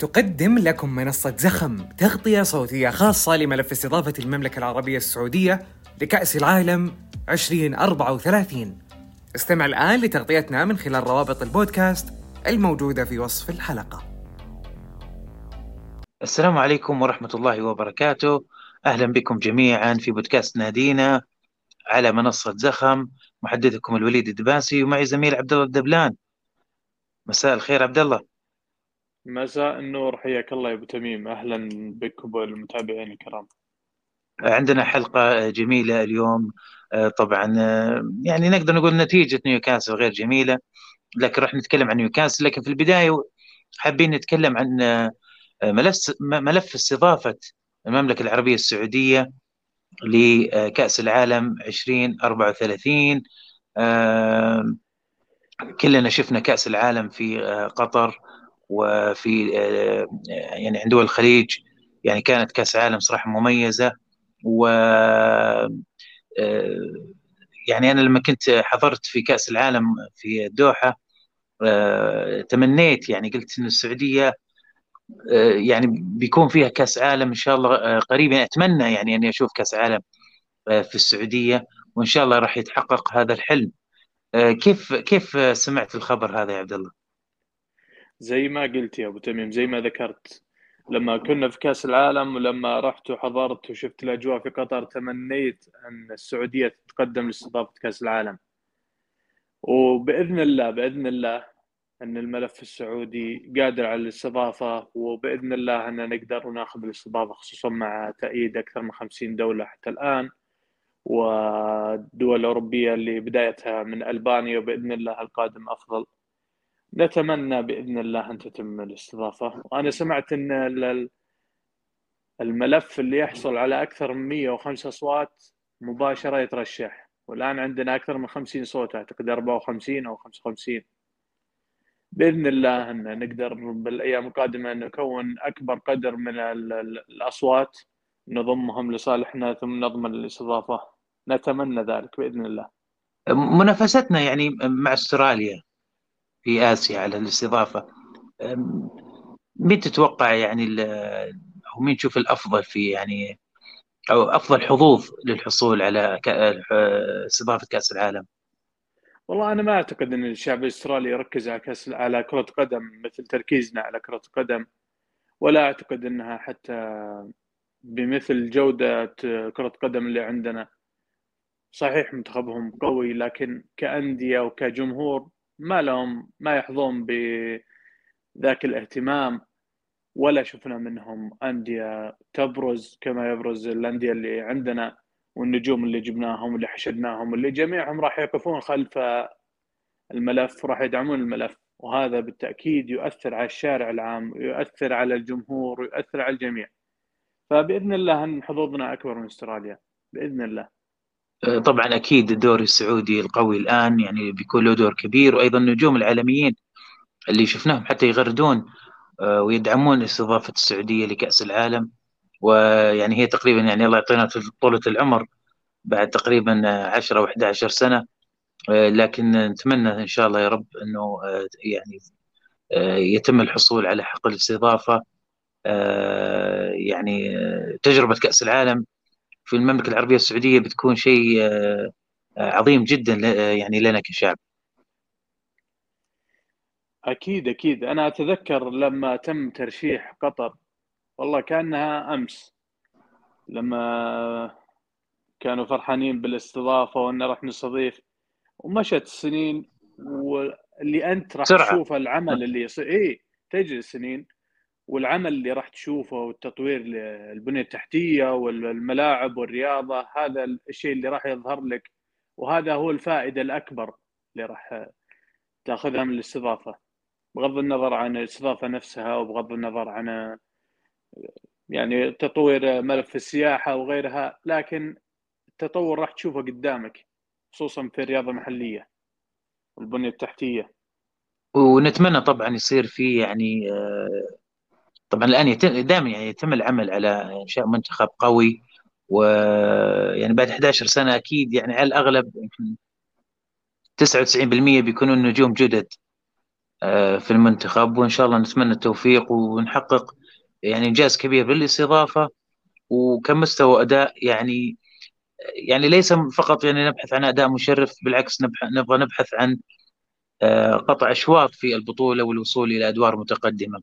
تقدم لكم منصة زخم تغطية صوتية خاصة لملف استضافة المملكة العربية السعودية لكأس العالم 2034 استمع الآن لتغطيتنا من خلال روابط البودكاست الموجودة في وصف الحلقة. السلام عليكم ورحمة الله وبركاته. أهلا بكم جميعا في بودكاست نادينا على منصة زخم. محدثكم الوليد الدباسي ومعي زميل عبد الله الدبلان. مساء الخير عبد الله مساء النور حياك الله يا أبو تميم. أهلا بكم والمتابعين الكرام. عندنا حلقة جميلة اليوم. آه، طبعا آه، يعني نقدر نقول نتيجة نيوكاسل غير جميلة. لكن راح نتكلم عن نيوكاسل. لكن في البداية حابين نتكلم عن آه، ملف ملف استضافة المملكة العربية السعودية لكأس العالم 2034 كلنا شفنا كأس العالم في قطر. وفي يعني عند دول الخليج يعني كانت كأس عالم صراحة مميزة. و يعني أنا لما كنت حضرت في كأس العالم في الدوحة تمنيت يعني قلت إن السعودية يعني بيكون فيها كأس عالم إن شاء الله قريبا أتمنى يعني أني أشوف كأس عالم في السعودية وإن شاء الله راح يتحقق هذا الحلم. كيف كيف سمعت الخبر هذا يا عبد الله؟ زي ما قلت يا أبو تميم زي ما ذكرت. لما كنا في كأس العالم ولما رحت وحضرت وشفت الأجواء في قطر تمنيت أن السعودية تتقدم لاستضافة كأس العالم. وبإذن الله بإذن الله أن الملف السعودي قادر على الاستضافة وبإذن الله ان نقدر ناخذ الاستضافة خصوصا مع تأييد أكثر من 50 دولة حتى الآن والدول الأوروبية اللي بدايتها من ألبانيا وبإذن الله القادم أفضل. نتمنى بإذن الله أن تتم الاستضافة. وأنا سمعت إن الملف اللي يحصل على أكثر من 105 أصوات مباشرة يترشح. والآن عندنا أكثر من 50 صوت أعتقد 54 أو 55 بإذن الله أن نقدر بالأيام القادمة نكون أكبر قدر من الأصوات نضمهم لصالحنا ثم نضمن الاستضافة. نتمنى ذلك بإذن الله. منافستنا يعني مع أستراليا. في آسيا على الاستضافة مين تتوقع يعني أو مين تشوف الأفضل في يعني أو أفضل حظوظ للحصول على استضافة كأس العالم؟ والله أنا ما أعتقد أن الشعب الأسترالي يركز على كأس على كرة قدم مثل تركيزنا على كرة قدم ولا أعتقد أنها حتى بمثل جودة كرة قدم اللي عندنا صحيح منتخبهم قوي لكن كأندية وكجمهور ما لهم ما يحظون بذاك الاهتمام ولا شفنا منهم أندية تبرز كما يبرز الأندية اللي عندنا والنجوم اللي جبناهم واللي حشدناهم واللي جميعهم راح يقفون خلف الملف وراح يدعمون الملف. وهذا بالتأكيد يؤثر على الشارع العام ويؤثر على الجمهور ويؤثر على الجميع. فبإذن الله أن حظوظنا أكبر من أستراليا بإذن الله. طبعا أكيد الدوري السعودي القوي الآن يعني بيكون له دور كبير وأيضا النجوم العالميين اللي شفناهم حتى يغردون آه، ويدعمون استضافة السعودية لكأس العالم. ويعني هي تقريبا يعني الله يعطينا طولة العمر بعد تقريبا 10 أو 11 سنة. آه، لكن نتمنى إن شاء الله يا رب إنه آه، يعني يتم الحصول على حق الاستضافة. يعني تجربة كأس العالم في المملكة العربية السعودية بتكون شيء آه، آه، عظيم جدا آه، يعني لنا كشعب. أكيد أكيد. أنا أتذكر لما تم ترشيح قطر والله كأنها أمس لما كانوا فرحانين بالاستضافة وأن راح نستضيف ومشت السنين واللي أنت راح تشوف العمل اللي يصير. اي تجري السنين والعمل اللي راح تشوفه والتطوير البنية التحتية والملاعب والرياضة هذا الشيء اللي راح يظهر لك وهذا هو الفائدة الأكبر اللي راح تأخذها من الاستضافة بغض النظر عن الاستضافة نفسها وبغض النظر عن يعني تطوير ملف السياحة وغيرها لكن التطور راح تشوفه قدامك خصوصا في الرياضة المحلية والبنية التحتية. ونتمنى طبعا يصير في يعني آه، طبعا الآن يتم دائما يعني يتم العمل على إنشاء منتخب قوي ويعني بعد 11 سنة أكيد يعني على الأغلب يمكن 99% بيكونوا نجوم جدد في المنتخب وإن شاء الله نتمنى التوفيق ونحقق يعني إنجاز كبير بالاستضافة وكمستوى أداء يعني يعني ليس فقط يعني نبحث عن أداء مشرف بالعكس نبغى نبحث عن آه، قطع أشواط في البطولة والوصول إلى أدوار متقدمة.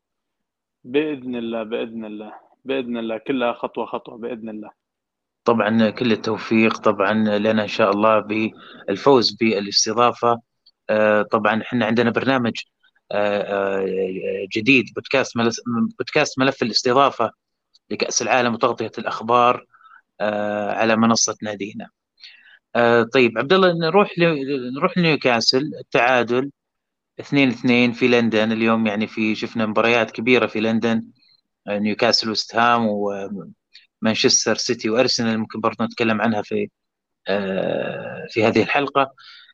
بإذن الله بإذن الله بإذن الله. كلها خطوة خطوة بإذن الله. طبعا كل التوفيق. طبعا لنا إن شاء الله بالفوز بالاستضافة. آه، طبعا إحنا عندنا برنامج آه، جديد بودكاست بودكاست ملف الاستضافة لكأس العالم وتغطية الأخبار على منصة نادينا. آه طيب عبد الله نروح. نروح لنيوكاسل. التعادل 2 2 في لندن اليوم يعني في شفنا مباريات كبيرة في لندن آه نيوكاسل وست هام ومانشستر سيتي وأرسنال ممكن برضه نتكلم عنها في آه في هذه الحلقة.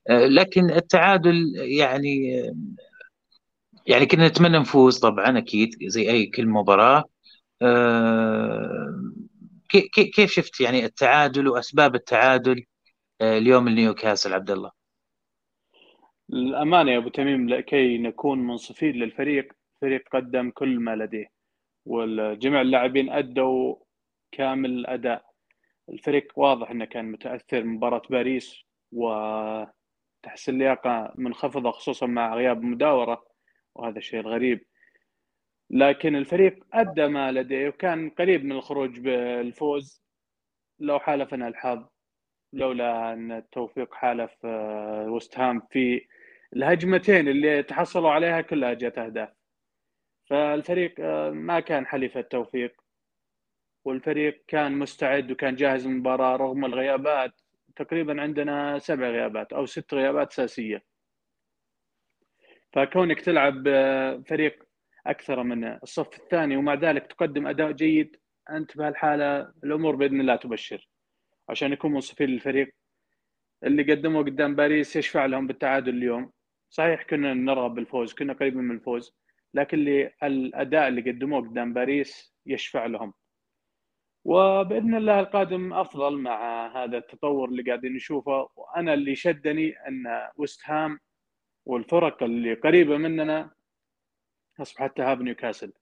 آه لكن التعادل يعني يعني كنا نتمنى نفوز طبعا أكيد زي أي كل مباراة. آه كيف شفت يعني التعادل وأسباب التعادل آه، اليوم لنيوكاسل عبد الله؟ الأمانة يا أبو تميم لكي نكون منصفين للفريق فريق قدم كل ما لديه وجميع اللاعبين أدوا كامل الأداء. الفريق واضح أنه كان متأثر من مباراة باريس وتحس اللياقة منخفضة خصوصا مع غياب مداورة وهذا الشيء الغريب. لكن الفريق أدى ما لديه وكان قريب من الخروج بالفوز لو حالفنا الحظ لولا أن التوفيق حالف آه، وست هام في الهجمتين اللي تحصلوا عليها كلها جت أهداف. فالفريق آه، ما كان حليف التوفيق. والفريق كان مستعد وكان جاهز للمباراه رغم الغيابات. تقريبا عندنا سبع غيابات أو ست غيابات أساسية. فكونك تلعب آه، فريق أكثر من الصف الثاني ومع ذلك تقدم أداء جيد أنت بهالحالة الأمور بإذن الله تبشر. عشان يكون منصفين للفريق اللي قدموه قدام باريس يشفع لهم بالتعادل اليوم. صحيح كنا نرغب بالفوز كنا قريبين من الفوز لكن اللي الأداء اللي قدموه قدام باريس يشفع لهم. وبإذن الله القادم أفضل مع هذا التطور اللي قاعدين نشوفه. وأنا اللي شدني أن وست هام والفرق اللي قريبة مننا أصبحت تهاب نيوكاسل.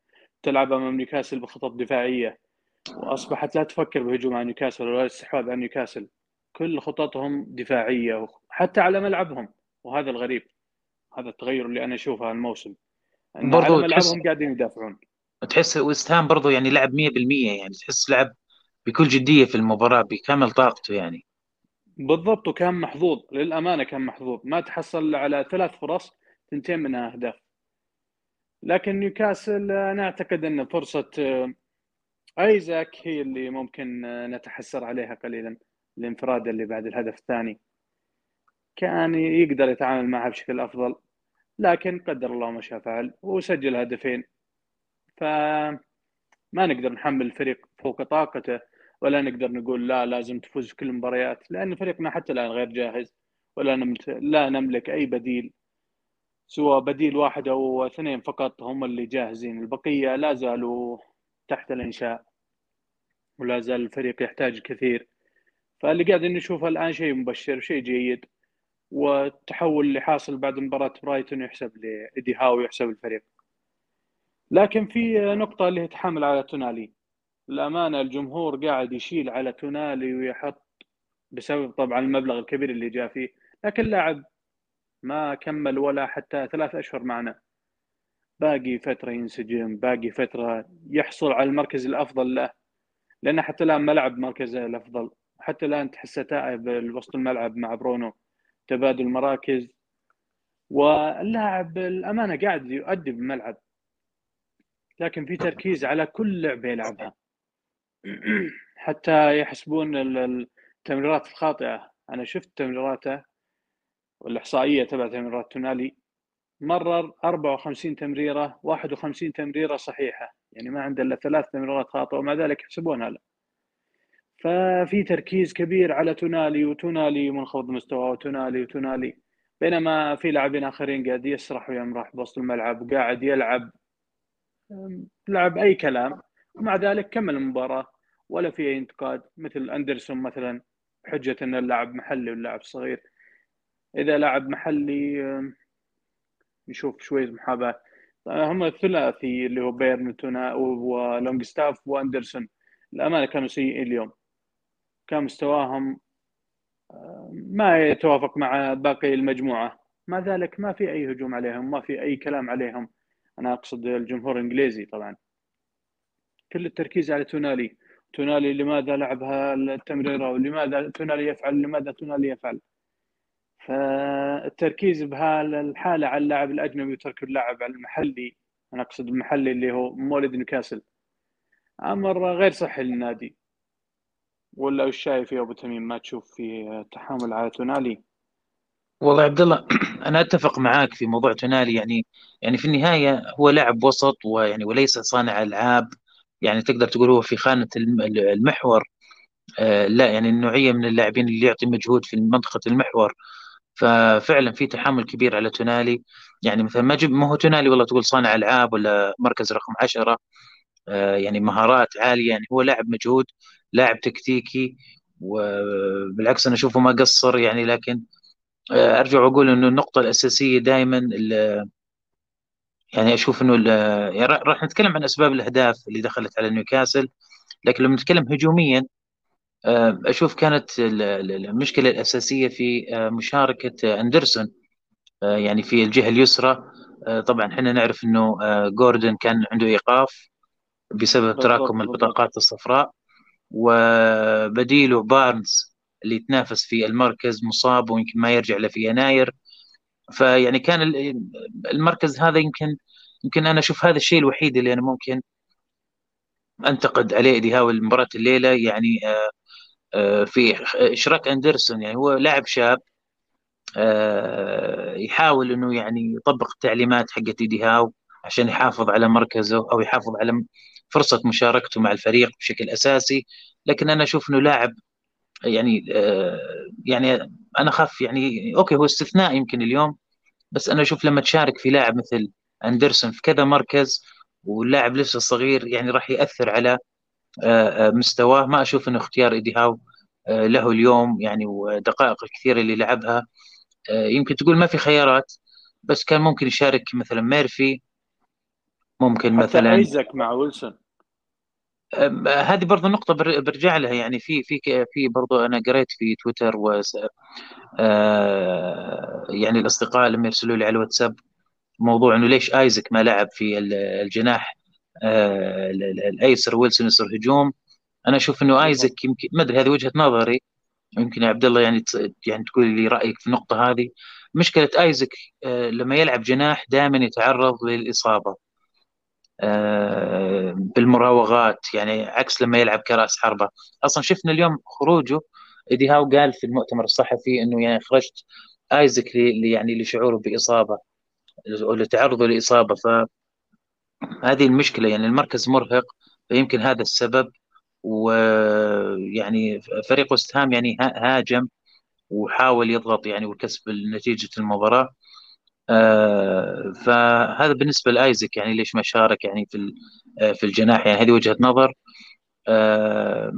تلعب أمام نيوكاسل بخطط دفاعية وأصبحت لا تفكر بهجوم على نيوكاسل ولا الاستحواذ على نيوكاسل. كل خططهم دفاعية حتى على ملعبهم وهذا الغريب. هذا التغير اللي أنا أشوفه الموسم برضو على ملعبهم تحس... قاعدين يدافعون. تحس ويست هام برضه يعني لعب 100% يعني تحس لعب بكل جدية في المباراة بكامل طاقته يعني. بالضبط وكان محظوظ للأمانة كان محظوظ. ما تحصل على ثلاث فرص تنتين منها أهداف. لكن نيوكاسل أنا أعتقد إن فرصة آيزاك هي اللي ممكن نتحسر عليها قليلا الانفراد اللي بعد الهدف الثاني. كان يقدر يتعامل معها بشكل أفضل لكن قدر الله ما شاء فعل وسجل هدفين. فما نقدر نحمل الفريق فوق طاقته ولا نقدر نقول لا لازم تفوز كل المباريات لأن فريقنا حتى الآن غير جاهز ولا نمت... لا نملك أي بديل سوى بديل واحد أو اثنين فقط هم اللي جاهزين. البقية لا زالوا تحت الإنشاء ولا زال الفريق يحتاج كثير. فاللي قاعدين نشوفه الآن شيء مبشر شيء جيد. والتحول اللي حاصل بعد مباراة برايتون يحسب لايدي هاو ويحسب الفريق. لكن في نقطة اللي تحامل على تونالي. الأمانة الجمهور قاعد يشيل على تونالي ويحط بسبب طبعا المبلغ الكبير اللي جاء فيه. لكن لاعب ما كمل ولا حتى ثلاث أشهر معنا. باقي فترة ينسجم باقي فترة يحصل على المركز الأفضل له. لأنه حتى الآن ما لعب مركزه الأفضل. حتى الآن تحسه تائب وسط الملعب مع برونو. تبادل مراكز واللاعب الأمانة قاعد يؤدي بالملعب لكن في تركيز على كل لعبة يلعبها. حتى يحسبون التمريرات الخاطئة. أنا شفت تمريراته والإحصائية تبع تمريرات تونالي مرر 54 تمريرة 51 تمريرة صحيحة. يعني ما عنده إلا ثلاث تمريرات خاطئة ومع ذلك يحسبونها له. ففي تركيز كبير على تونالي وتونالي منخفض مستواه وتونالي وتونالي. بينما في لاعبين آخرين قاعد يسرح ويمرح بوسط الملعب وقاعد يلعب لعب أي كلام. ومع ذلك كمل المباراة ولا في أي انتقاد مثل أندرسون مثلا حجه ان اللاعب محلي واللاعب صغير. إذا لاعب محلي نشوف شوية محاباة. هم الثلاثي اللي هو بيرن ولونج ستاف وأندرسون. الأمانة كانوا سيئين اليوم. كان مستواهم آه، ما يتوافق مع باقي المجموعة. مع ذلك ما في أي هجوم عليهم ما في أي كلام عليهم. أنا أقصد الجمهور الإنجليزي طبعا. كل التركيز على تونالي. تونالي لماذا لعب التمريرة؟ ولماذا تونالي يفعل؟ لماذا تونالي يفعل؟ فالتركيز بهالحالة على اللاعب الأجنبي وترك اللاعب على المحلي أنا أقصد المحلي اللي هو مولد نيوكاسل. أمر غير صحي للنادي. ولا وش شايف يا أبو تميم؟ ما تشوف في تحامل على تونالي؟ والله عبد الله أنا أتفق معاك في موضوع تونالي. يعني يعني في النهاية هو لاعب وسط ويعني وليس صانع ألعاب. يعني تقدر تقول هو في خانة المحور. آه لا يعني النوعيه من اللاعبين اللي يعطي مجهود في منطقة المحور. ففعلا في تحمل كبير على تونالي. يعني مثلا ما هو تونالي والله تقول صانع ألعاب ولا مركز رقم عشرة. يعني مهارات عالية. يعني هو لاعب مجهود لاعب تكتيكي وبالعكس أنا أشوفه ما قصر يعني. لكن آه، أرجع وأقول إنه النقطة الأساسية دائما يعني أشوف إنه يعني راح نتكلم عن أسباب الأهداف اللي دخلت على نيوكاسل. لكن لما نتكلم هجوميا آه، أشوف كانت المشكلة الأساسية في آه، مشاركة أندرسون يعني في الجهة اليسرى. طبعا إحنا نعرف إنه جوردن كان عنده إيقاف. بسبب تراكم البطاقات الصفراء وبديله بارنز اللي يتنافس في المركز مصاب ويمكن ما يرجع له في يناير. فيعني كان المركز هذا يمكن يمكن أنا أشوف هذا الشيء الوحيد اللي أنا ممكن أنتقد عليه ايدي هاو مباراه الليلة. يعني آه، آه، في إشراك أندرسون يعني هو لاعب شاب آه، يحاول إنه يعني يطبق التعليمات حقت ايدي هاو عشان يحافظ على مركزه أو يحافظ على فرصة مشاركته مع الفريق بشكل أساسي لكن أنا أشوف إنه لاعب يعني آه، يعني أنا أخاف يعني okay هو استثناء يمكن اليوم بس أنا أشوف لما تشارك في لاعب مثل أندرسون في كذا مركز واللاعب لسه صغير يعني راح يأثر على آه، آه، مستواه ما أشوف إنه اختيار ايدي هاو له اليوم يعني ودقائق الكثيره اللي لعبها يمكن تقول ما في خيارات بس كان ممكن يشارك مثلا ميرفي ممكن مثلا ايزك مع ويلسون. هذه برضه نقطة برجع لها. يعني في في في برضه أنا قريت في تويتر و آه، يعني الأصدقاء لما يرسلوا لي على الواتساب موضوع إنه ليش آيزك ما لعب في الجناح آه، الأيسر ويلسون يصير هجوم. أنا أشوف إنه آيزك يمكن ما أدري هذه وجهة نظري. يمكن يا عبد الله يعني يعني تقول لي رأيك في النقطة هذه. مشكلة آيزك آه، لما يلعب جناح دائما يتعرض للإصابة. بالمراوغات يعني عكس لما يلعب كراس حربة. أصلا شفنا اليوم خروجه إيدي هاو قال في المؤتمر الصحفي إنه يعني خرجت آيزك لي يعني لشعوره بإصابة ولتعرضه لإصابة. فهذه المشكلة يعني المركز مرهق فيمكن هذا السبب. ويعني فريق وست هام يعني هاجم وحاول يضغط يعني وكسب نتيجه المباراة. آه، فهذا بالنسبة لآيزك يعني ليش ما شارك يعني في آه، في الجناح؟ يعني هذه وجهة نظر. آه،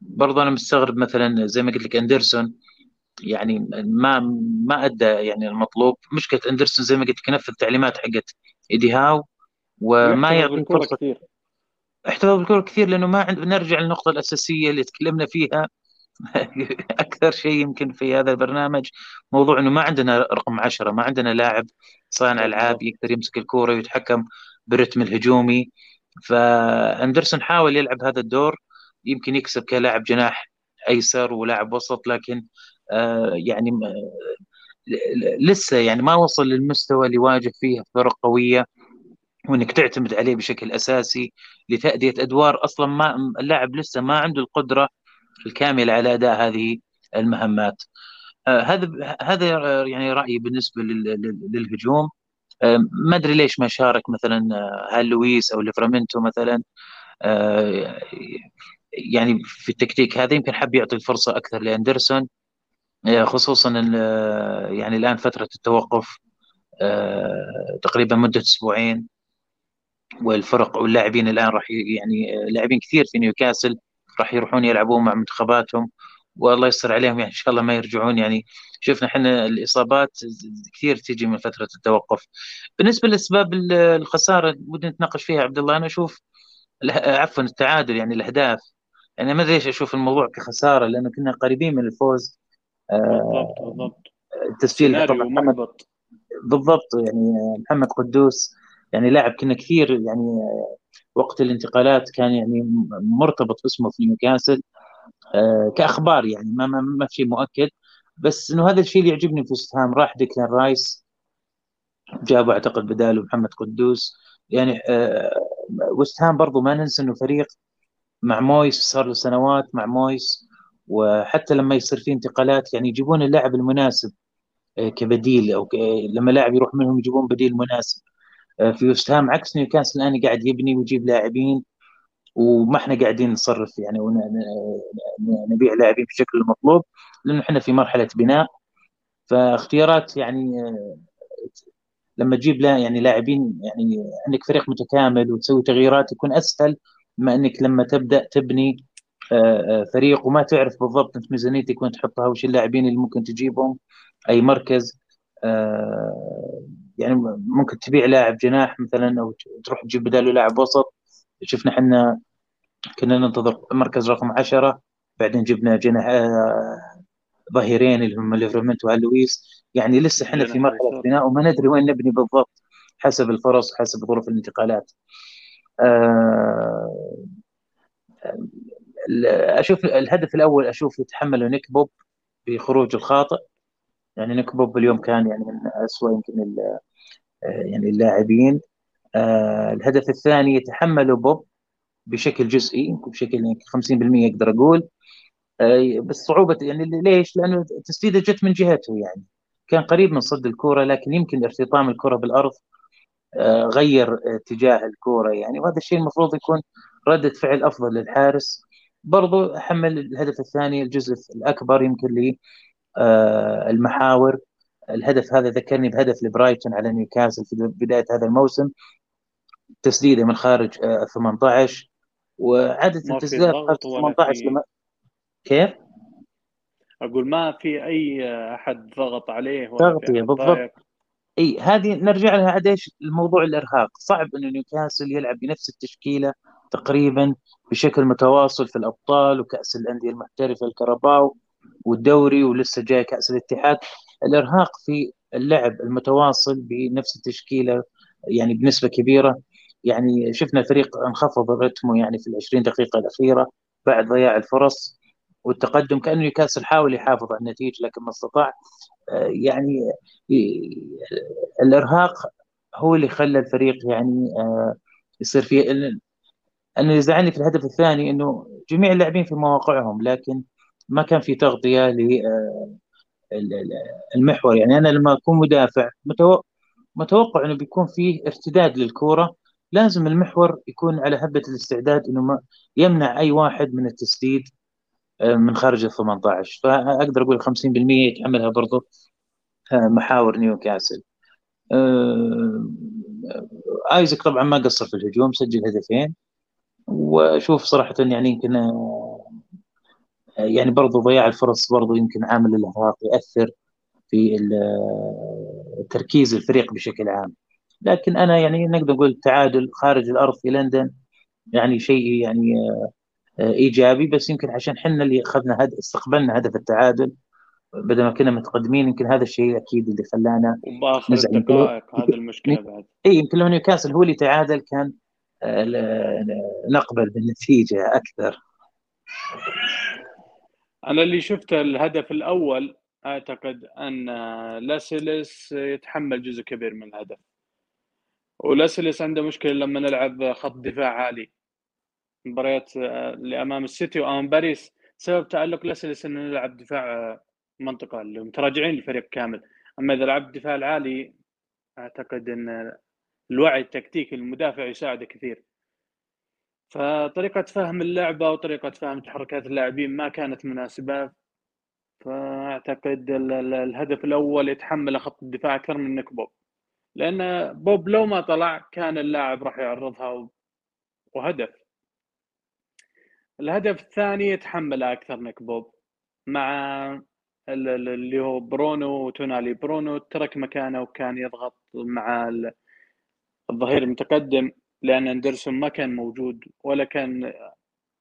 برضه أنا مستغرب مثلا زي ما قلت لك أندرسون يعني ما ما أدى يعني المطلوب. مشكلة أندرسون زي ما قلت لك نفذ التعليمات حقت إيدي هاو وما يعطي فرصة. كثير. احتفظ بالكره كثير لأنه ما عند نرجع للنقطة الأساسية اللي تكلمنا فيها. أكثر شيء يمكن في هذا البرنامج موضوع إنه ما عندنا رقم عشرة ما عندنا لاعب صانع ألعاب يقدر يمسك الكورة ويتحكم بالرتم الهجومي. فأندرسون حاول يلعب هذا الدور يمكن يكسب كلاعب جناح أيسر ولاعب وسط لكن آه يعني لسه يعني ما وصل للمستوى اللي يواجه فيه فرق قوية وإنك تعتمد عليه بشكل أساسي لتأدية أدوار. أصلا ما اللاعب لسه ما عنده القدرة الكامل على أداء هذه المهمات. آه، هذا هذا يعني رأيي بالنسبة للهجوم. آه، ما أدري ليش ما شارك مثلا آه، هال لويس أو ليفرامنتو مثلا. يعني في التكتيك هذا يمكن حب يعطي الفرصة أكثر لأندرسون. خصوصا يعني الآن فترة التوقف تقريبا مدة أسبوعين. والفرق واللاعبين الآن راح يعني لاعبين كثير في نيوكاسل. راح يروحون يلعبون مع منتخباتهم والله يستر عليهم يعني إن شاء الله ما يرجعون يعني. شفنا إحنا الإصابات كثير تيجي من فترة التوقف. بالنسبة لأسباب الخسارة ودي نتناقش فيها عبد الله. أنا أشوف عفوا التعادل يعني الأهداف. يعني ما ادري ليش أشوف الموضوع كخسارة؟ لأنه كنا قريبين من الفوز. بالضبط بالضبط. التسجيل بالضبط يعني محمد قدوس. يعني لاعب كنا كثير يعني وقت الانتقالات كان يعني مرتبط اسمه في نيوكاسل آه، كأخبار يعني ما ما, ما في شيء مؤكد. بس إنه هذا الشيء اللي يعجبني في وست راح ديكلان رايس جابوا أعتقد بداله محمد قدوس. يعني آه، وست هام برضو ما ننسى إنه فريق مع مويس صار له سنوات مع مويس. وحتى لما يصير في انتقالات يعني يجيبون اللاعب المناسب آه، كبديل أو لما لاعب يروح منهم يجيبون بديل مناسب. في وست هام عكس نيوكاسل الان قاعد يبني ويجيب لاعبين وما إحنا قاعدين نصرف يعني ونبيع لاعبين بالشكل المطلوب لأنه إحنا في مرحلة بناء. فاختيارات يعني آه، لما تجيب يعني لاعبين يعني عندك فريق متكامل وتسوي تغييرات يكون أسهل ما إنك لما تبدأ تبني آه، آه، فريق وما تعرف بالضبط أنت ميزانيتك وين تحطها وش اللاعبين اللي ممكن تجيبهم أي مركز يعني ممكن تبيع لاعب جناح مثلا أو تروح تجيب بداله لاعب وسط. شفنا إحنا كنا ننتظر مركز رقم 10 بعدين جبنا جناح آه، ظهيرين اللي هم ليفرمنت لويس يعني لسه إحنا في مرحلة بناء وما ندري وين نبني بالضبط حسب الفرص وحسب ظروف الانتقالات. آه، أشوف الهدف الأول أشوف يتحمله نيك بوب بخروج الخاطئ. يعني نيك بوب اليوم كان يعني من اسوء يمكن يعني اللاعبين. الهدف الثاني يتحمله بوب بشكل جزئي بشكل 50% أقدر أقول. بس صعوبة يعني ليش؟ لأنه التسديده جت من جهته يعني. كان قريب من صد الكوره لكن يمكن ارتطام الكرة بالأرض آه، غير اتجاه الكوره يعني. وهذا الشيء المفروض يكون ردة فعل أفضل للحارس. برضو أحمل الهدف الثاني الجزء الأكبر يمكن لي آه، المحاور. الهدف هذا ذكرني بهدف لبرايتون على نيوكاسل في بداية هذا الموسم تسديده من خارج 18 آه، وعدد التسديدات 18 لما كيف؟ أقول ما في أي أحد ضغط عليه ولا تغطيه بالضبط. إي هذه نرجع لها عاد إيش الموضوع الإرهاق. صعب إنه نيوكاسل يلعب بنفس التشكيلة تقريبا بشكل متواصل في الأبطال وكأس الأندية المحترفة الكرباو والدوري ولسه جاي كأس الاتحاد. الإرهاق في اللعب المتواصل بنفس التشكيلة يعني بنسبة كبيرة. يعني شفنا الفريق انخفض رتمه يعني في ال 20 دقيقة الأخيرة بعد ضياع الفرص والتقدم كأنه نيوكاسل حاول يحافظ على النتيجة لكن ما استطاع. آه، يعني الإرهاق هو اللي خلى الفريق يعني آه، يصير فيه. أنا اللي يزعلني في الهدف الثاني إنه جميع اللاعبين في مواقعهم لكن ما كان في تغطية للمحور آه، يعني أنا لما أكون مدافع متوقع إنه بيكون فيه ارتداد للكورة. لازم المحور يكون على هبة الاستعداد إنه ما يمنع أي واحد من التسديد آه، من خارج ال 18 فأقدر أقول 50% يتحملها برضه آه، محاور نيوكاسل. آه، ايزك طبعا ما قصر في الهجوم سجل هدفين. وأشوف صراحة يعني يمكن يعني برضه ضياع الفرص برضه يمكن عامل الارهاق يأثر في تركيز الفريق بشكل عام. لكن أنا يعني نقدر نقول تعادل خارج الأرض في لندن يعني شيء يعني آه، إيجابي بس يمكن عشان إحنا اللي أخذنا هد... استقبلنا هدف التعادل بدل ما كنا متقدمين يمكن هذا الشيء أكيد اللي خلانا وباخر الدقائق هذه المشكلة بعد. اي يمكن لو نيوكاسل هو اللي تعادل كان آه، نقبل بالنتيجة أكثر. أنا اللي شفته الهدف الأول أعتقد أن لاسيلس يتحمل جزء كبير من الهدف. ولاسلس عنده مشكلة لما نلعب خط دفاع عالي. مباريات آه، اللي امام السيتي وأمام باريس. سبب تعلق لاسلس إنه نلعب دفاع آه، منطقة اللي متراجعين الفريق كامل. أما إذا لعبت الدفاع العالي أعتقد إن الوعي التكتيكي للمدافع يساعده كثير. فطريقة فهم اللعبة وطريقة فهم تحركات اللاعبين ما كانت مناسبة. فأعتقد الهدف الأول يتحمل خط الدفاع أكثر من نيك بوب لأن بوب لو ما طلع كان اللاعب راح يعرضها وهدف. الهدف الثاني يتحمل أكثر نيك بوب. مع اللي هو برونو وتونالي. برونو ترك مكانه وكان يضغط مع الظهير المتقدم. لأن أندرسون ما كان موجود ولا كان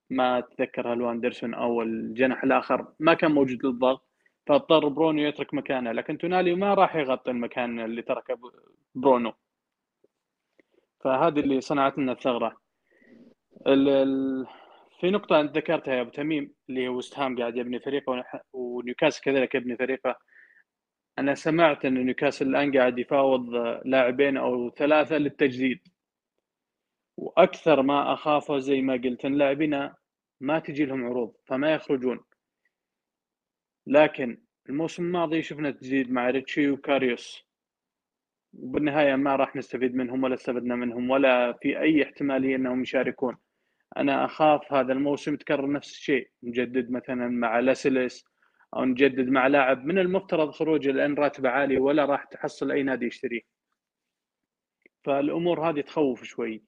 ما أتذكر هل أندرسون أو الجناح الآخر ما كان موجود للضغط فاضطر برونو يترك مكانه. لكن تونالي ما راح يغطي المكان اللي تركه برونو. فهذه اللي صنعت لنا الثغرة. في نقطة أنت ذكرتها يا أبو تميم اللي هو وست هام قاعد يبني فريقه ونيوكاسل كذلك يبني فريقه. أنا سمعت أن نيوكاسل الآن قاعد يفاوض لاعبين أو ثلاثة للتجديد. وأكثر ما أخافه زي ما قلت أن لاعبين ما تجي لهم عروض فما يخرجون. لكن الموسم الماضي شفنا تجديد مع ريتشي وكاريوس. وبالنهاية ما راح نستفيد منهم ولا استفدنا منهم ولا في أي احتمالية إنهم يشاركون. أنا أخاف هذا الموسم يتكرر نفس الشيء نجدد مثلا مع لاسلس أو نجدد مع لاعب من المفترض خروجه لأن راتبه عالي ولا راح تحصل أي نادي يشتريه. فالأمور هذه تخوف شوي.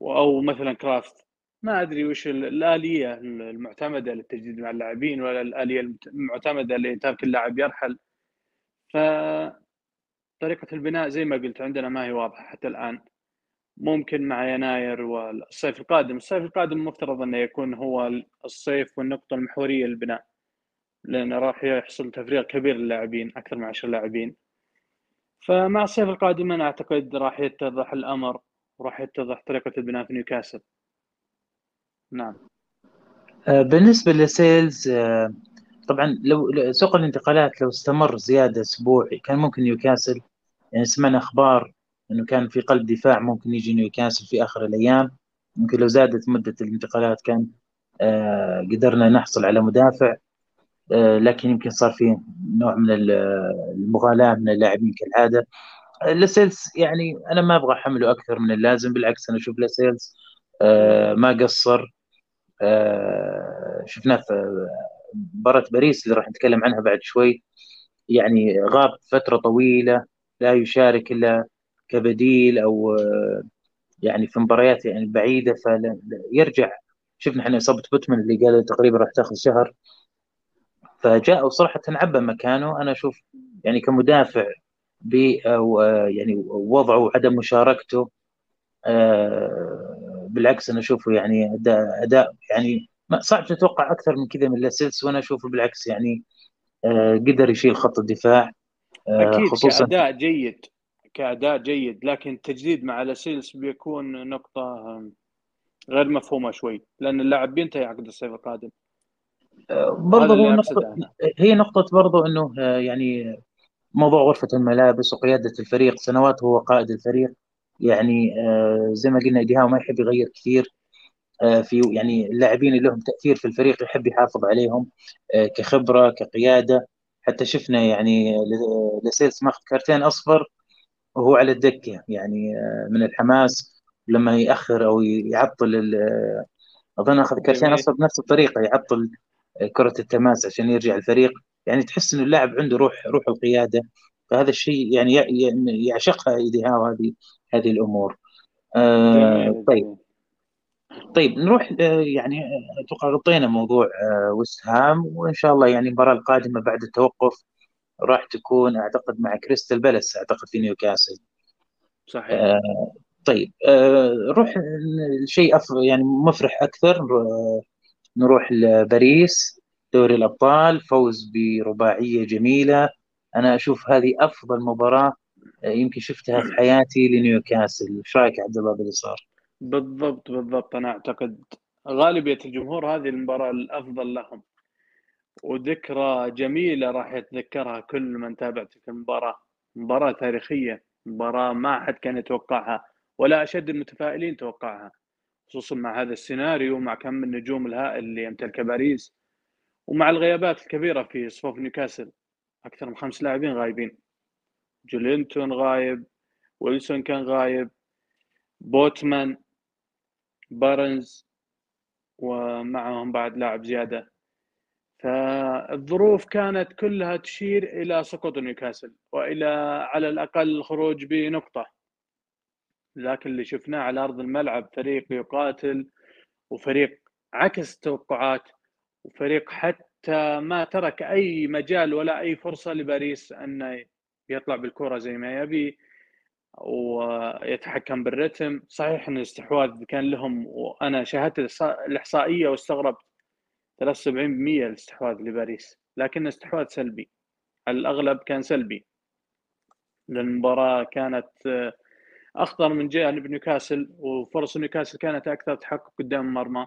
أو مثلا كرافت. ما أدري وش الآلية المعتمدة للتجديد مع اللاعبين ولا الآلية المعتمدة لترك اللاعب يرحل. ف طريقة البناء زي ما قلت عندنا ما هي واضحة حتى الآن. ممكن مع يناير والصيف القادم. الصيف القادم المفترض أنه يكون هو الصيف والنقطة المحورية للبناء. لأن راح يحصل تفريغ كبير للاعبين أكثر من 10 لاعبين. فمع الصيف القادم أنا أعتقد راح يتضح الأمر. وراح يتضح طريقة البناء في نيوكاسل. نعم. آه، بالنسبة لاسيلس آه، طبعا لو سوق الانتقالات لو استمر زيادة أسبوع كان ممكن نيوكاسل. يعني سمعنا أخبار إنه كان في قلب دفاع ممكن يجي نيوكاسل في آخر الأيام. ممكن لو زادت مدة الانتقالات كان آه قدرنا نحصل على مدافع. لكن يمكن صار في نوع من المغالاة من اللاعبين كالعادة. لاسيلس يعني أنا ما أبغى أحمله أكثر من اللازم بالعكس أنا أشوف لاسيلس آه ما قصر آه شفناه في مباراة باريس اللي راح نتكلم عنها بعد شوي. يعني غاب فترة طويلة لا يشارك إلا كبديل أو يعني في مباريات يعني بعيدة فيرجع شفنا إحنا إصابة بوتمان اللي قال تقريبا راح تاخذ شهر. فجاء وصراحة عبى مكانه. أنا أشوف يعني كمدافع ب يعني وضعه وعدم مشاركته آه، بالعكس أنا أشوفه يعني أداء أداء يعني صعب تتوقع أكثر من كذا من لاسيلس وأنا أشوفه بالعكس يعني آه، قدر يشيل خط الدفاع آه، أكيد خصوصا كأداء جيد كأداء جيد لكن التجديد مع لاسيلس بيكون نقطة غير مفهومة شوي لأن اللاعب بينتهي عقد الصيف القادم. برضه هو نقطة هي نقطة برضه إنه يعني موضوع غرفة الملابس وقيادة الفريق سنوات هو قائد الفريق. يعني آه، زي ما قلنا ديهاو ما يحب يغير كثير. آه، في يعني اللاعبين اللي لهم تأثير في الفريق يحب يحافظ عليهم آه، كخبرة كقيادة. حتى شفنا يعني لسيلس ماخذ كارتين أصفر وهو على الدكة. يعني من الحماس لما يأخر أو يعطل أظن أخذ كارتين أصفر بنفس الطريقة يعطل كرة التماس عشان يرجع الفريق. يعني تحس إنه اللاعب عنده روح روح القيادة. فهذا الشيء يعني يعشقها إيديها هذه هذه الأمور. آه طيب. طيب نروح آه، يعني أتوقع غطينا موضوع آه وست هام وإن شاء الله يعني المباراة القادمة بعد التوقف راح تكون أعتقد مع كريستال بالاس أعتقد في نيوكاسل صحيح. آه طيب آه نروح شيء يعني مفرح أكثر آه نروح لباريس. دوري الأبطال فوز برباعية جميلة. أنا أشوف هذه أفضل مباراة آه، يمكن شفتها في حياتي لنيوكاسل. إيش رأيك عبد الله باللي صار؟ بالضبط بالضبط. أنا أعتقد غالبية الجمهور هذه المباراة الأفضل لهم. وذكرى جميلة راح يتذكرها كل من تابع تلك المباراة. مباراة تاريخية مباراة ما حد كان يتوقعها ولا أشد المتفائلين توقعها خصوصا مع هذا السيناريو مع كم النجوم الهائل اللي يمتلكه باريس. ومع الغيابات الكبيرة في صفوف نيوكاسل أكثر من خمس لاعبين غايبين. جولينتون غايب ويلسون كان غايب بوتمان بارنز ومعهم بعد لاعب زيادة. فالظروف كانت كلها تشير إلى سقوط نيوكاسل وإلى على الأقل الخروج بنقطة. لكن اللي شفناه على أرض الملعب فريق يقاتل وفريق عكس التوقعات وفريق حتى ما ترك أي مجال ولا أي فرصة لباريس انه يطلع بالكرة زي ما يبي ويتحكم بالرتم. صحيح أن الاستحواذ كان لهم وأنا شاهدت الإحصائية واستغربت. 73% الاستحواذ لباريس لكن استحواذ سلبي. الأغلب كان سلبي. المباراة كانت أخطر من جانب نيوكاسل وفرص نيوكاسل كانت أكثر تحقق قدام المرمى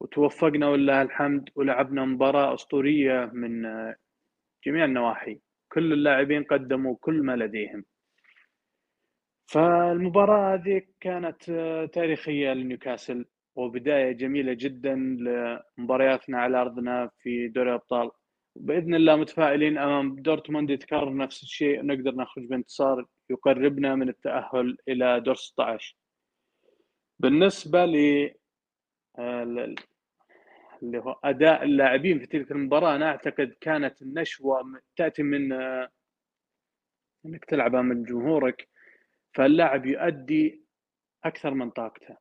وتوفقنا ولله الحمد ولعبنا مباراة أسطورية من جميع النواحي. كل اللاعبين قدموا كل ما لديهم. فالمباراة هذه كانت تاريخية لنيوكاسل وبداية جميلة جدا لمبارياتنا على أرضنا في دوري الأبطال. بإذن الله متفائلين أمام دورتموند يتكرر نفس الشيء نقدر نخرج بانتصار يقربنا من التأهل إلى دور 16 بالنسبة ل اللي هو أداء اللاعبين في تلك المباراة أنا أعتقد كانت النشوه تأتي من آه، إنك تلعب أمام جمهورك فاللاعب يؤدي أكثر من طاقته.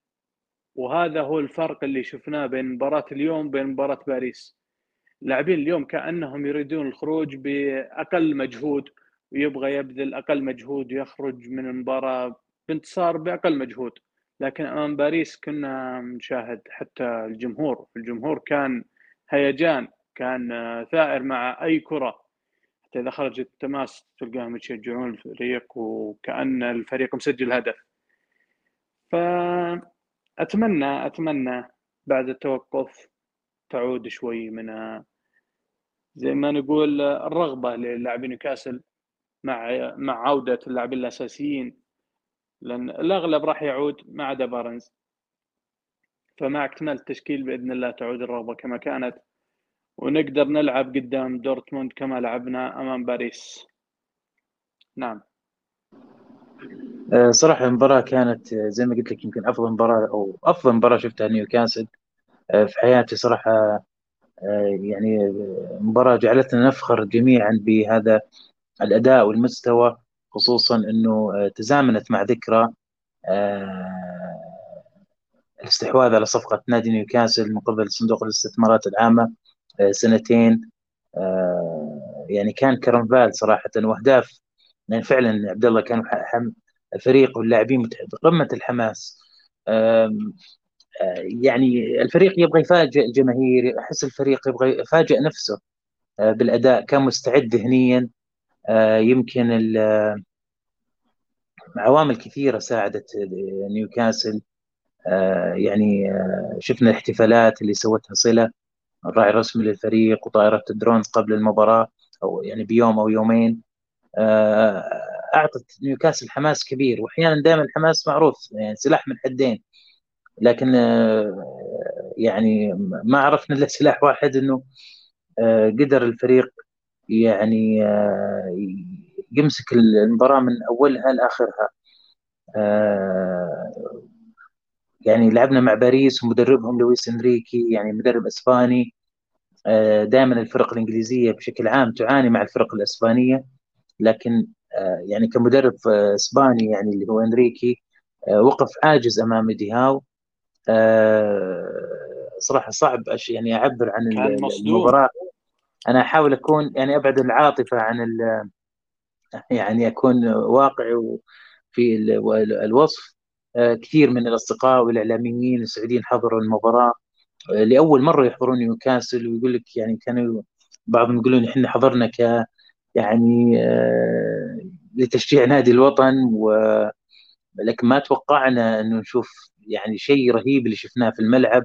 وهذا هو الفرق اللي شفناه بين مباراة اليوم وبين مباراة باريس. اللاعبين اليوم كأنهم يريدون الخروج بأقل مجهود ويبغى يبذل أقل مجهود ويخرج من المباراة بانتصار بأقل مجهود. لكن امام باريس كنا نشاهد حتى الجمهور. الجمهور كان هيجان كان ثائر مع أي كرة. حتى إذا خرج التماس تلقاهم يشجعون الفريق وكأن الفريق مسجل هدف. فاتمنى أتمنى بعد التوقف تعود شوي من زي ما نقول الرغبة للاعبين نيوكاسل مع مع عودة اللاعبين الأساسيين. لأن الأغلب راح يعود ما عدا بارنز. فمع اكتمال التشكيل بإذن الله تعود الرغبة كما كانت. ونقدر نلعب قدام دورتموند كما لعبنا أمام باريس. نعم. آه، صراحة المباراة كانت آه، زي ما قلت لك يمكن أفضل مباراة أو أفضل مباراة شفتها نيوكاسل. آه، في حياتي صراحة آه، يعني مباراة جعلتنا نفخر جميعا بهذا الأداء والمستوى. خصوصا أنه آه، تزامنت مع ذكرى الاستحواذ على صفقة نادي نيوكاسل من قبل صندوق الاستثمارات العامة سنتين يعني كان كرنفال صراحة وأهداف. يعني فعلا عبد الله كان الفريق واللاعبين بقمة الحماس. يعني الفريق يبغى يفاجئ الجماهير احس الفريق يبغى يفاجئ نفسه آه، بالأداء. كان مستعد ذهنيا آه، يمكن عوامل كثيرة ساعدت نيوكاسل. آه، يعني شفنا الاحتفالات اللي سوتها صلة الراعي الرسمي للفريق وطائرة الدرون قبل المباراة أو يعني بيوم أو يومين. أعطت نيوكاسل حماس كبير واحيانا دائما الحماس معروف يعني سلاح من حدين. لكن آه، يعني ما عرفنا إلا سلاح واحد آه، قدر الفريق يعني آه، يمسك المباراة من أولها لآخرها. يعني لعبنا مع باريس ومدربهم لويس إنريكي يعني مدرب إسباني. دائما الفرق الإنجليزية بشكل عام تعاني مع الفرق الإسبانية. لكن يعني كمدرب إسباني يعني اللي هو إنريكي وقف عاجز أمام ديهاو آه، صراحة صعب يعني أعبر عن المباراة. أنا أحاول أكون يعني أبعد العاطفة عن يعني أكون واقعي في الوصف. آه، كثير من الأصدقاء والإعلاميين السعوديين حضروا المباراة. آه، لأول مرة يحضرون نيوكاسل ويقول لك يعني كانوا بعضهم يقولون إحنا حضرنا ك يعني لتشجيع نادي الوطن و لكن ما توقعنا إنه نشوف يعني شيء رهيب اللي شفناه في الملعب.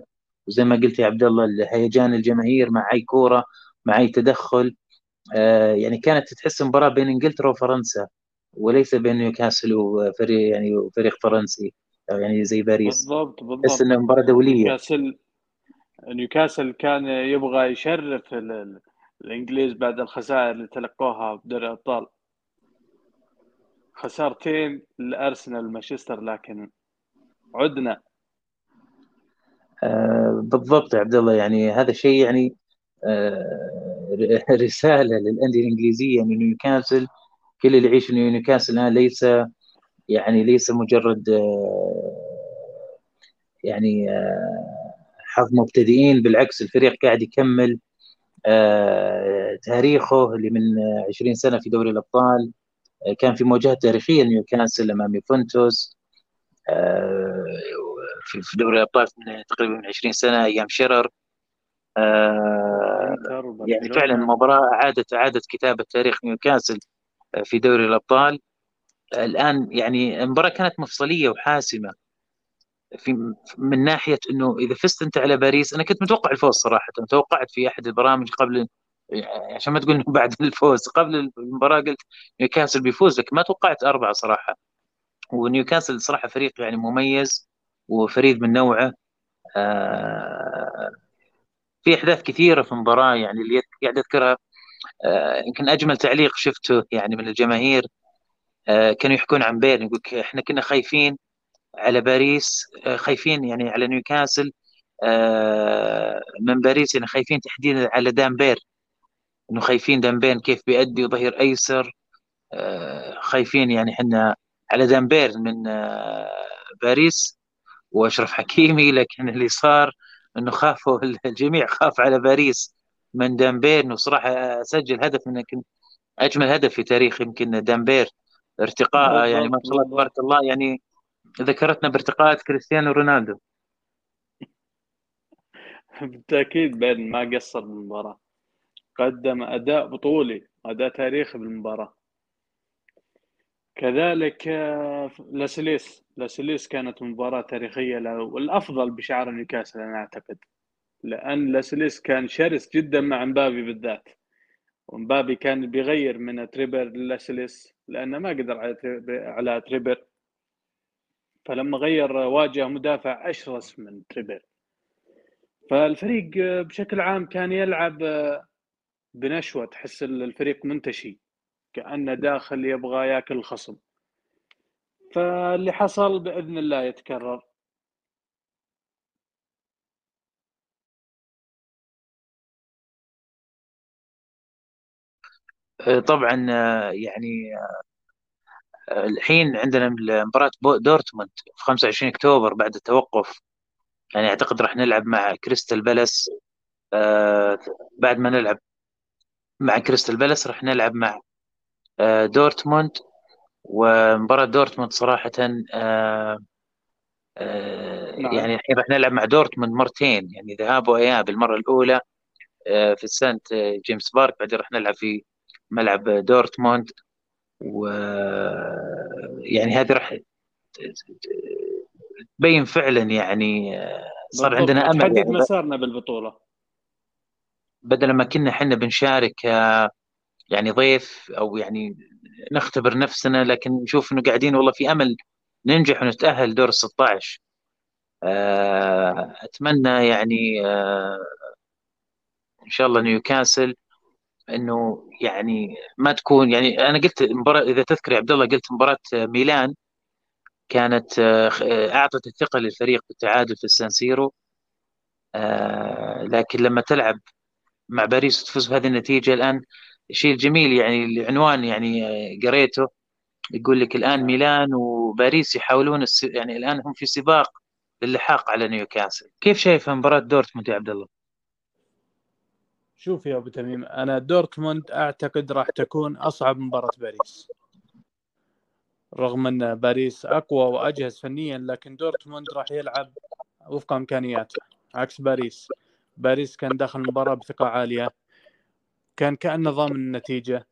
وزي ما قلت يا عبد الله هيجان الجماهير مع أي كورة مع اي تدخل آه يعني كانت تحس مباراة بين إنجلترا وفرنسا وليس بين نيوكاسل وفريق يعني وفريق فرنسي يعني زي باريس. بالضبط بالضبط. تحس إنها مباراة دولية. نيوكاسل نيوكاسل كان يبغى يشرف الإنجليز بعد الخسائر اللي تلقوها بدوري الأبطال. خسارتين لأرسنال مانشستر لكن عدنا. آه بالضبط يا عبد الله يعني هذا شيء يعني رسالة للأندية الإنجليزية من نيوكاسل. كل اللي يعيش في نيوكاسل الان ليس يعني ليس مجرد آه يعني آه حظ مبتدئين بالعكس الفريق قاعد يكمل آه، تاريخه اللي من 20 سنة في دوري الأبطال. آه، كان في مواجهات تاريخية نيوكاسل أمام يوفنتوس آه، في دوري الأبطال تقريبا من 20 سنة أيام شيرر. يعني فعلا مباراة اعادت اعادت كتابة تاريخ نيوكاسل في دوري الأبطال. الآن يعني المباراة كانت مفصلية وحاسمة. في من ناحية إنه إذا فزت أنت على باريس أنا كنت متوقع الفوز صراحة. توقعت في أحد البرامج قبل عشان ما تقول إنه بعد الفوز قبل المباراة قلت نيوكاسل بيفوز لكن ما توقعت أربعة صراحة. ونيوكاسل صراحة فريق يعني مميز وفريد من نوعه. آه في أحداث كثيرة في المباراة يعني اللي قاعد أذكرها آه يمكن أجمل تعليق شفته يعني من الجماهير آه كانوا يحكون عن بيرن يقول إحنا كنا خايفين على باريس آه، خايفين يعني على نيوكاسل من باريس يعني خايفين تحديدا على دان بيرن إنه خايفين دان بيرن كيف بيأدي ظهير أيسر خايفين يعني إحنا على دان بيرن من باريس وأشرف حكيمي لكن اللي صار إنه خافوا الجميع خاف على باريس من دان بيرن وصراحه سجل هدف من يمكن أجمل هدف في تاريخ يمكن دامبير. ارتقاء يعني ما شاء الله تبارك الله يعني ذكرتنا بارتقاءات كريستيانو رونالدو. بالتأكيد بعد ما قصر بالمباراه قدم أداء بطولي أداء تاريخي بالمباراة. كذلك آه، لاسليس لاسليس كانت مباراة تاريخية والأفضل بشعار نيوكاسل أنا أعتقد لأن لاسليس كان شرس جدا مع مبابي بالذات. ومبابي كان بيغير من تريبير للاسيلس لأنه ما قدر على على تريبير. فلما غير واجه مدافع أشرس من تريبير فالفريق بشكل عام كان يلعب بنشوة تحس الفريق منتشي. كانه داخل يبغى ياكل الخصم. فاللي حصل بإذن الله يتكرر. طبعا يعني الحين عندنا مباراة دورتموند في 25 أكتوبر بعد التوقف. يعني أعتقد راح نلعب مع كريستال بالاس آه بعد ما نلعب مع كريستال بالاس راح نلعب مع آه دورتموند ومباراة دورتموند صراحة آه آه نعم. يعني الحين راح نلعب مع دورتموند مرتين يعني ذهاب وإياب. المرة الأولى آه في سانت جيمس بارك بعدين راح نلعب في ملعب دورتموند. و يعني هذه راح تبين فعلا يعني صار عندنا أمل تحدد يعني. مسارنا بالبطولة. بدل ما كنا إحنا بنشارك يعني ضيف أو يعني نختبر نفسنا لكن نشوف إنه قاعدين والله في أمل ننجح ونتأهل دور ال 16 أتمنى يعني إن شاء الله نيوكاسل إنه يعني ما تكون يعني أنا قلت مباراة إذا تذكر يا عبد الله قلت مباراة ميلان كانت آه، أعطت الثقة للفريق بالتعادل في السانسيرو آه، لكن لما تلعب مع باريس وتفوز بهذه النتيجة الآن الشيء الجميل يعني العنوان يعني آه، قريته. يقول لك الآن ميلان وباريس يحاولون يعني الآن هم في سباق للحاق على نيوكاسل. كيف شايف مباراة دورتموند يا عبد الله؟ شوف يا أبو تميم أنا دورتموند أعتقد راح تكون أصعب مباراة باريس. رغم أن باريس أقوى وأجهز فنيا لكن دورتموند راح يلعب وفق إمكانياته. عكس باريس. باريس كان داخل المباراة بثقة عالية. كان كأنه ضامن النتيجة.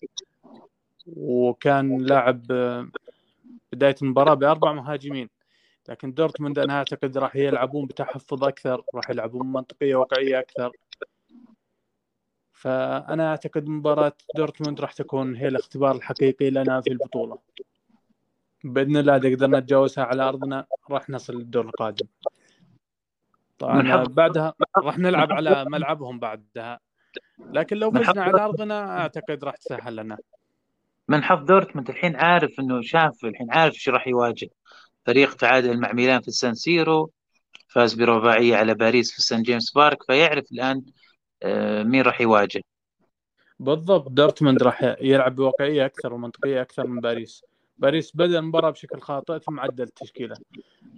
وكان لاعب بداية المباراة بأربع مهاجمين. لكن دورتموند أنا أعتقد راح يلعبون بتحفظ أكثر راح يلعبون منطقيه واقعية أكثر. فأنا أعتقد مباراة دورتموند راح تكون هي الاختبار الحقيقي لنا في البطولة. بإذن الله إذا قدرنا نتجاوزها على أرضنا راح نصل للدور القادم. طبعا بعدها راح نلعب على ملعبهم بعدها. لكن لو فزنا على أرضنا أعتقد راح تسهل لنا. من حظ دورتموند الحين عارف إنه شاف الحين عارف إيش راح يواجه. فريق تعادل مع ميلان في السان سيرو فاز برباعية على باريس في سان جيمس بارك فيعرف الآن آه، مين راح يواجه. بالضبط دورتموند راح يلعب بواقعية أكثر ومنطقية أكثر من باريس. باريس بدأ المباراة بشكل خاطئ ثم عدل التشكيلة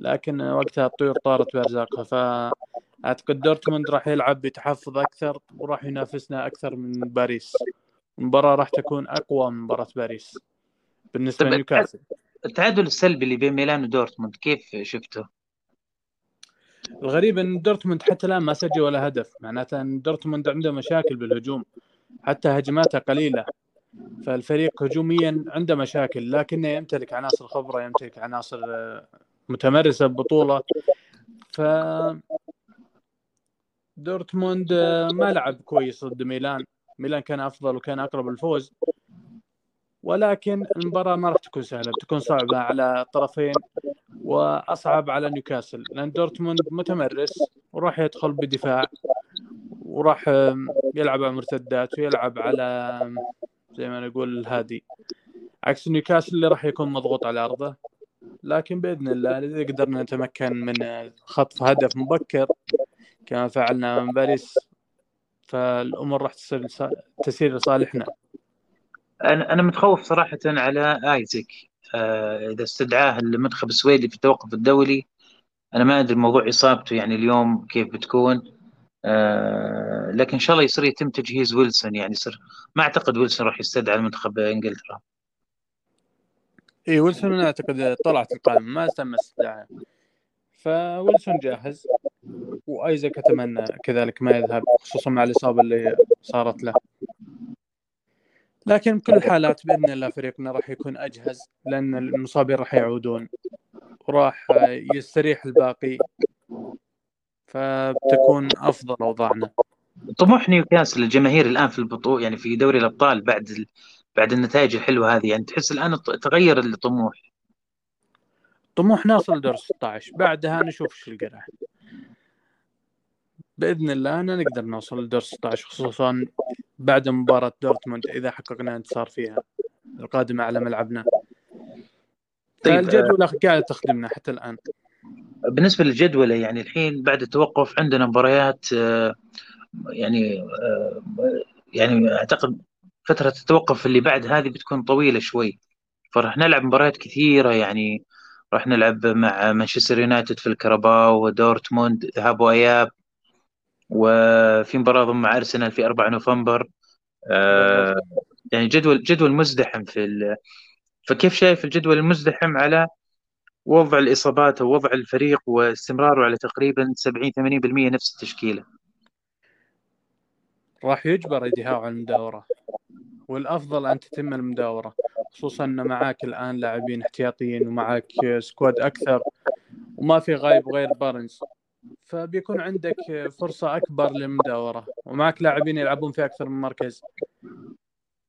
لكن وقتها الطيور طارت بأرزاقها اعتقد دورتموند راح يلعب بتحفظ أكثر وراح ينافسنا أكثر من باريس. المباراة راح تكون أقوى من مباراة باريس بالنسبة لنيوكاسل. التعادل السلبي اللي بين ميلان ودورتموند كيف شفته؟ الغريب إن دورتموند حتى الآن ما سجل ولا هدف معناته إن دورتموند عنده مشاكل بالهجوم حتى هجماته قليلة. فالفريق هجوميا عنده مشاكل لكنه يمتلك عناصر خبرة يمتلك عناصر آه، متمرسة ببطولة. ف دورتموند آه، ما لعب كويس ضد ميلان. ميلان كان أفضل وكان أقرب للفوز ولكن المباراة ما راح تكون سهلة بتكون صعبة على الطرفين وأصعب على نيوكاسل لأن دورتموند متمرس وراح يدخل بدفاع وراح يلعب على مرتدات ويلعب على زي ما نقول الهادي عكس نيوكاسل اللي راح يكون مضغوط على أرضه. لكن بإذن الله إذا قدرنا نتمكن من خطف هدف مبكر كما فعلنا من باريس فالأمور راح تصير تسير لصالحنا. أنا أنا متخوف صراحة على ايزك آه إذا استدعاه المنتخب السويدي في التوقف الدولي أنا ما أدري موضوع إصابته يعني اليوم كيف بتكون. آه لكن إن شاء الله يصير يتم تجهيز ويلسون يعني يصير ما أعتقد ويلسون راح يستدعى المنتخب إنجلترا. اي ويلسون أنا أعتقد طلعت القائمة ما تم استدعاء. فويلسون جاهز وايزك أتمنى كذلك ما يذهب خصوصا مع الإصابة اللي صارت له. لكن بكل الحالات بإذن الله فريقنا راح يكون أجهز لأن المصابين راح يعودون وراح يستريح الباقي. فبتكون أفضل أوضاعنا. طموح نيوكاسل الجماهير الآن في البطوله يعني في دوري الأبطال بعد ال... بعد النتائج الحلوة هذه يعني تحس الآن تغير الطموح. طموح نوصل دور 16 بعدها نشوف إيش القرعه بإذن الله أنا نقدر نوصل لدور 16 خصوصا بعد مباراة دورتموند إذا حققنا انتصار فيها القادمه على ملعبنا. طيب الجدولة قاعدة تخدمنا حتى الآن. بالنسبة للجدولة يعني الحين بعد التوقف عندنا مباريات آه، يعني آه، يعني أعتقد فترة التوقف اللي بعد هذه بتكون طويلة شوي. فراح نلعب مباريات كثيرة يعني راح نلعب مع مانشستر يونايتد في الكرباو ودورتموند ذهاب وإياب وفي مباراة ضم مع أرسنال في 4 نوفمبر. آه يعني جدول جدول مزدحم في ال... فكيف شايف الجدول المزدحم على وضع الإصابات أو وضع الفريق واستمراره على تقريبا 70 80% نفس التشكيلة. راح يجبر إيدي هاو على المداورة والأفضل أن تتم المداورة خصوصا أن معاك الآن لاعبين احتياطيين ومعاك squad أكثر وما في غايب غير بارنز. فبيكون عندك فرصة أكبر للمداورة ومعك لاعبين يلعبون في أكثر من مركز.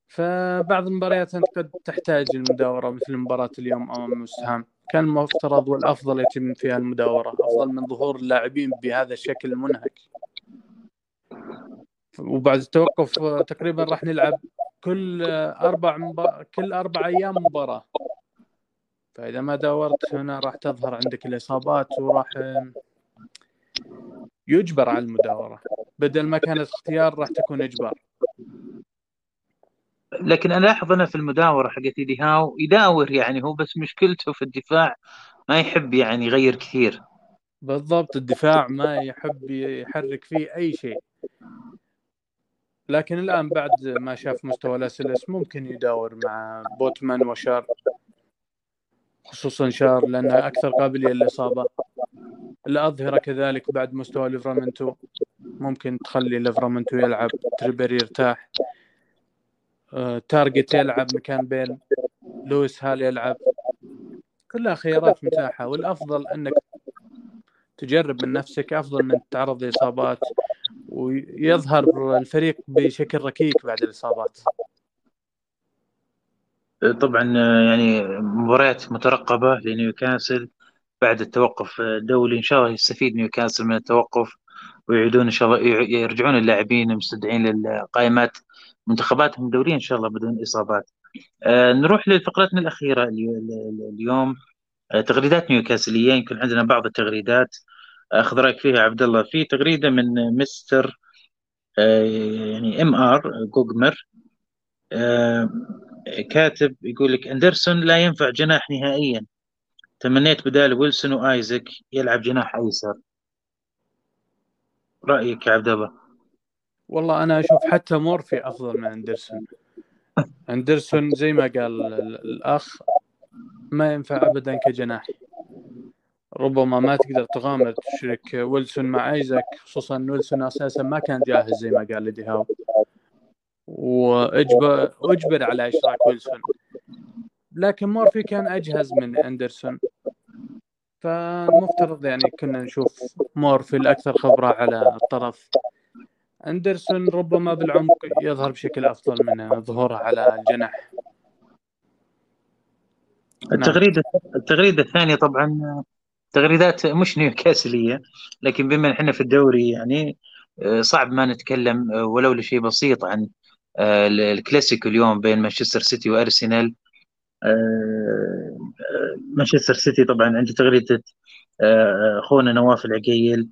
فبعض المباريات أنت قد تحتاج المداورة مثل مباراة اليوم أمام مستهام كان المفترض والأفضل يتم فيها المداورة أفضل من ظهور اللاعبين بهذا الشكل المنهك. وبعد التوقف تقريبا راح نلعب كل أربع مبار... كل أربع أيام مباراة. فإذا ما داورت هنا راح تظهر عندك الإصابات وراح يجبر على المداورة. بدل ما كانت اختيار راح تكون إجبار. لكن أنا ألاحظ أنا في المداورة حقت إيدي هاو يداور يعني هو بس مشكلته في الدفاع ما يحب يعني يغير كثير. بالضبط الدفاع ما يحب يحرك فيه أي شيء. لكن الآن بعد ما شاف مستوى الاسلس ممكن يداور مع بوتمان وشار خصوصا شار لأنه أكثر قابلية للإصابة. الأظهرة كذلك بعد مستوى ليفرامنتو ممكن تخلي ليفرامنتو يلعب تريبير يرتاح. تارجت يلعب مكان بيرن لويس هال يلعب. كلها خيارات متاحة والأفضل أنك تجرب من نفسك أفضل من تتعرض لإصابات ويظهر الفريق بشكل ركيك بعد الإصابات. طبعا يعني مباريات مترقبة لنيوكاسل بعد التوقف الدولي. إن شاء الله يستفيد نيوكاسل من التوقف ويعيدون إن شاء الله يرجعون اللاعبين المستدعين للقائمات. منتخباتهم الدوليه إن شاء الله بدون إصابات. آه نروح لفقرتنا الأخيرة اليوم. آه تغريدات نيوكاسليه يمكن عندنا بعض التغريدات. أخذ رأيك فيها عبد الله. في تغريدة من مستر آه يعني MR جوجمر. كاتب يقول لك أندرسون لا ينفع جناح نهائيا. تمنيت بدال ويلسون وآيزك يلعب جناح أيسر. رأيك يا عبد الله؟ والله أنا أشوف حتى مورفي أفضل من أندرسون. أندرسون زي ما قال الأخ ما ينفع ابدا كجناح. ربما ما تقدر تغامر تشرك ويلسون مع آيزاك خصوصا ان ويلسون أساسا ما كان جاهز زي ما قال لدي هاو. واجبر اجبر على إشراك ويلسون. لكن مورفي كان أجهز من أندرسون. فالمفترض يعني كنا نشوف مورفي الأكثر خبرة على الطرف. أندرسون ربما بالعمق يظهر بشكل أفضل من ظهوره على الجناح. التغريدة التغريدة الثانية طبعا تغريدات مش نيوكاسلية لكن بما إحنا في الدوري يعني آه، صعب ما نتكلم آه، ولو لشيء بسيط عن آه، الكلاسيكو اليوم بين مانشستر سيتي وأرسنال. مانشستر سيتي طبعا عنده تغريدة اخونا نواف العقيل.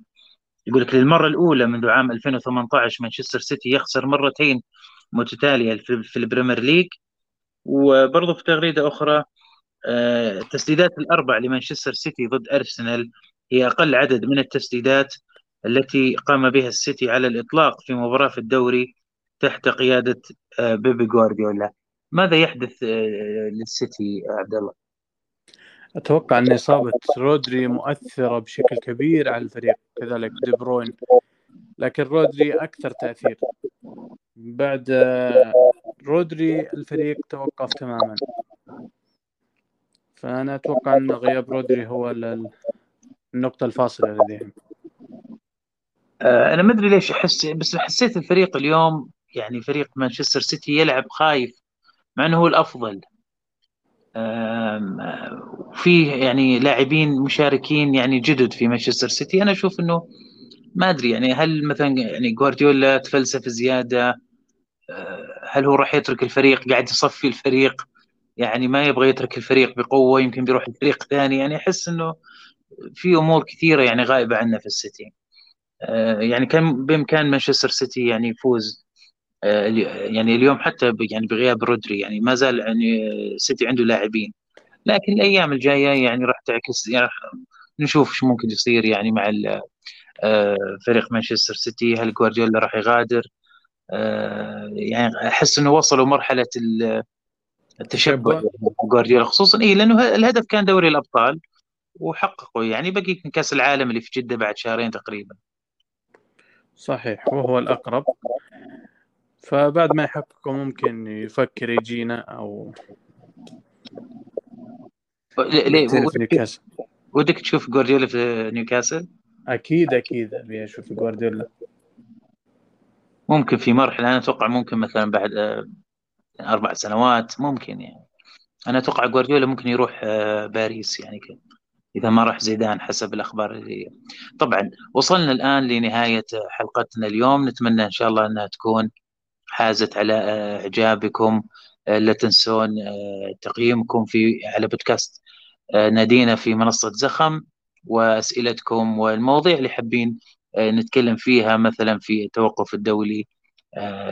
يقول لك للمرة الأولى منذ عام 2018 مانشستر سيتي يخسر مرتين متتالية في البريمير ليج وبرضه في تغريدة أخرى التسديدات الأربع لمانشستر سيتي ضد أرسنال هي أقل عدد من التسديدات التي قام بها السيتي على الإطلاق في مباراة في الدوري تحت قيادة آه، بيبي جوارديولا ماذا يحدث آه، للسيتي عبد الله؟ أتوقع أن إصابة رودري مؤثرة بشكل كبير على الفريق كذلك دي بروين. لكن رودري أكثر تأثير. بعد آه، رودري الفريق توقف تماما. فأنا أتوقع أن غياب رودري هو النقطة الفاصلة لديهم أنا ما أدري ليش أحس بس حسيت الفريق اليوم يعني فريق مانشستر سيتي يلعب خايف مع إنه هو الأفضل. فيه يعني لاعبين مشاركين يعني جدد في مانشستر سيتي. أنا أشوف إنه ما أدري يعني هل مثلا يعني جوارديولا تفلسف زيادة؟ أه، هل هو راح يترك الفريق قاعد يصفي الفريق؟ يعني ما يبغى يترك الفريق بقوة يمكن بيروح الفريق ثاني. يعني أحس إنه في أمور كثيرة يعني غائبه عنا في السيتي. أه، يعني كان بإمكان مانشستر سيتي يعني يفوز آه، يعني اليوم حتى يعني بغياب رودري يعني ما زال يعني سيتي عنده لاعبين. لكن الأيام الجاية يعني راح تعكس يعني راح نشوف شو ممكن يصير يعني مع آه، فريق مانشستر سيتي. هل جوارديولا راح يغادر؟ آه، يعني أحس إنه وصلوا مرحلة التشبع جوارديولا. خصوصا اي لأنه الهدف كان دوري الأبطال وحققوا. يعني بقي كأس العالم اللي في جدة بعد شهرين تقريبا. صحيح وهو الأقرب. فبعد ما يحققوا ممكن يفكر يجينا أو ليه في نيوكاسل. ودك تشوف جوارديولا في نيوكاسل؟ أكيد أكيد أبي أشوف جوارديولا ممكن في مرحلة أنا أتوقع ممكن مثلا بعد آه، أربع سنوات ممكن يعني. أنا أتوقع جوارديولا ممكن يروح آه، باريس يعني كده. إذا ما راح زيدان حسب الأخبار اللي طبعا وصلنا الآن لنهاية حلقتنا اليوم. نتمنى إن شاء الله إنها تكون حازت على آه، إعجابكم آه، لا تنسون آه، تقييمكم في على بودكاست نادينا في منصة زخم وأسئلتكم والمواضيع اللي حابين نتكلم فيها مثلا في التوقف الدولي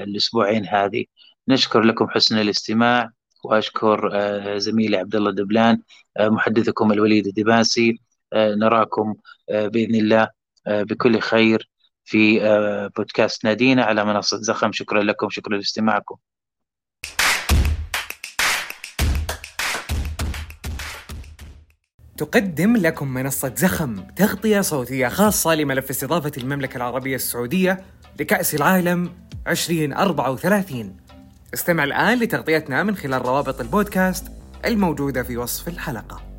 الأسبوعين هذه. نشكر لكم حسن الاستماع وأشكر زميلي عبد الله دبلان محدثكم الوليد الدباسي نراكم بإذن الله بكل خير. في آه، بودكاست نادينا على منصة زخم. شكرا لكم شكرا لاستماعكم. تقدم لكم منصة زخم تغطية صوتية خاصة لملف استضافة المملكة العربية السعودية لكأس العالم 2034 استمع الآن لتغطيتنا من خلال روابط البودكاست الموجودة في وصف الحلقة.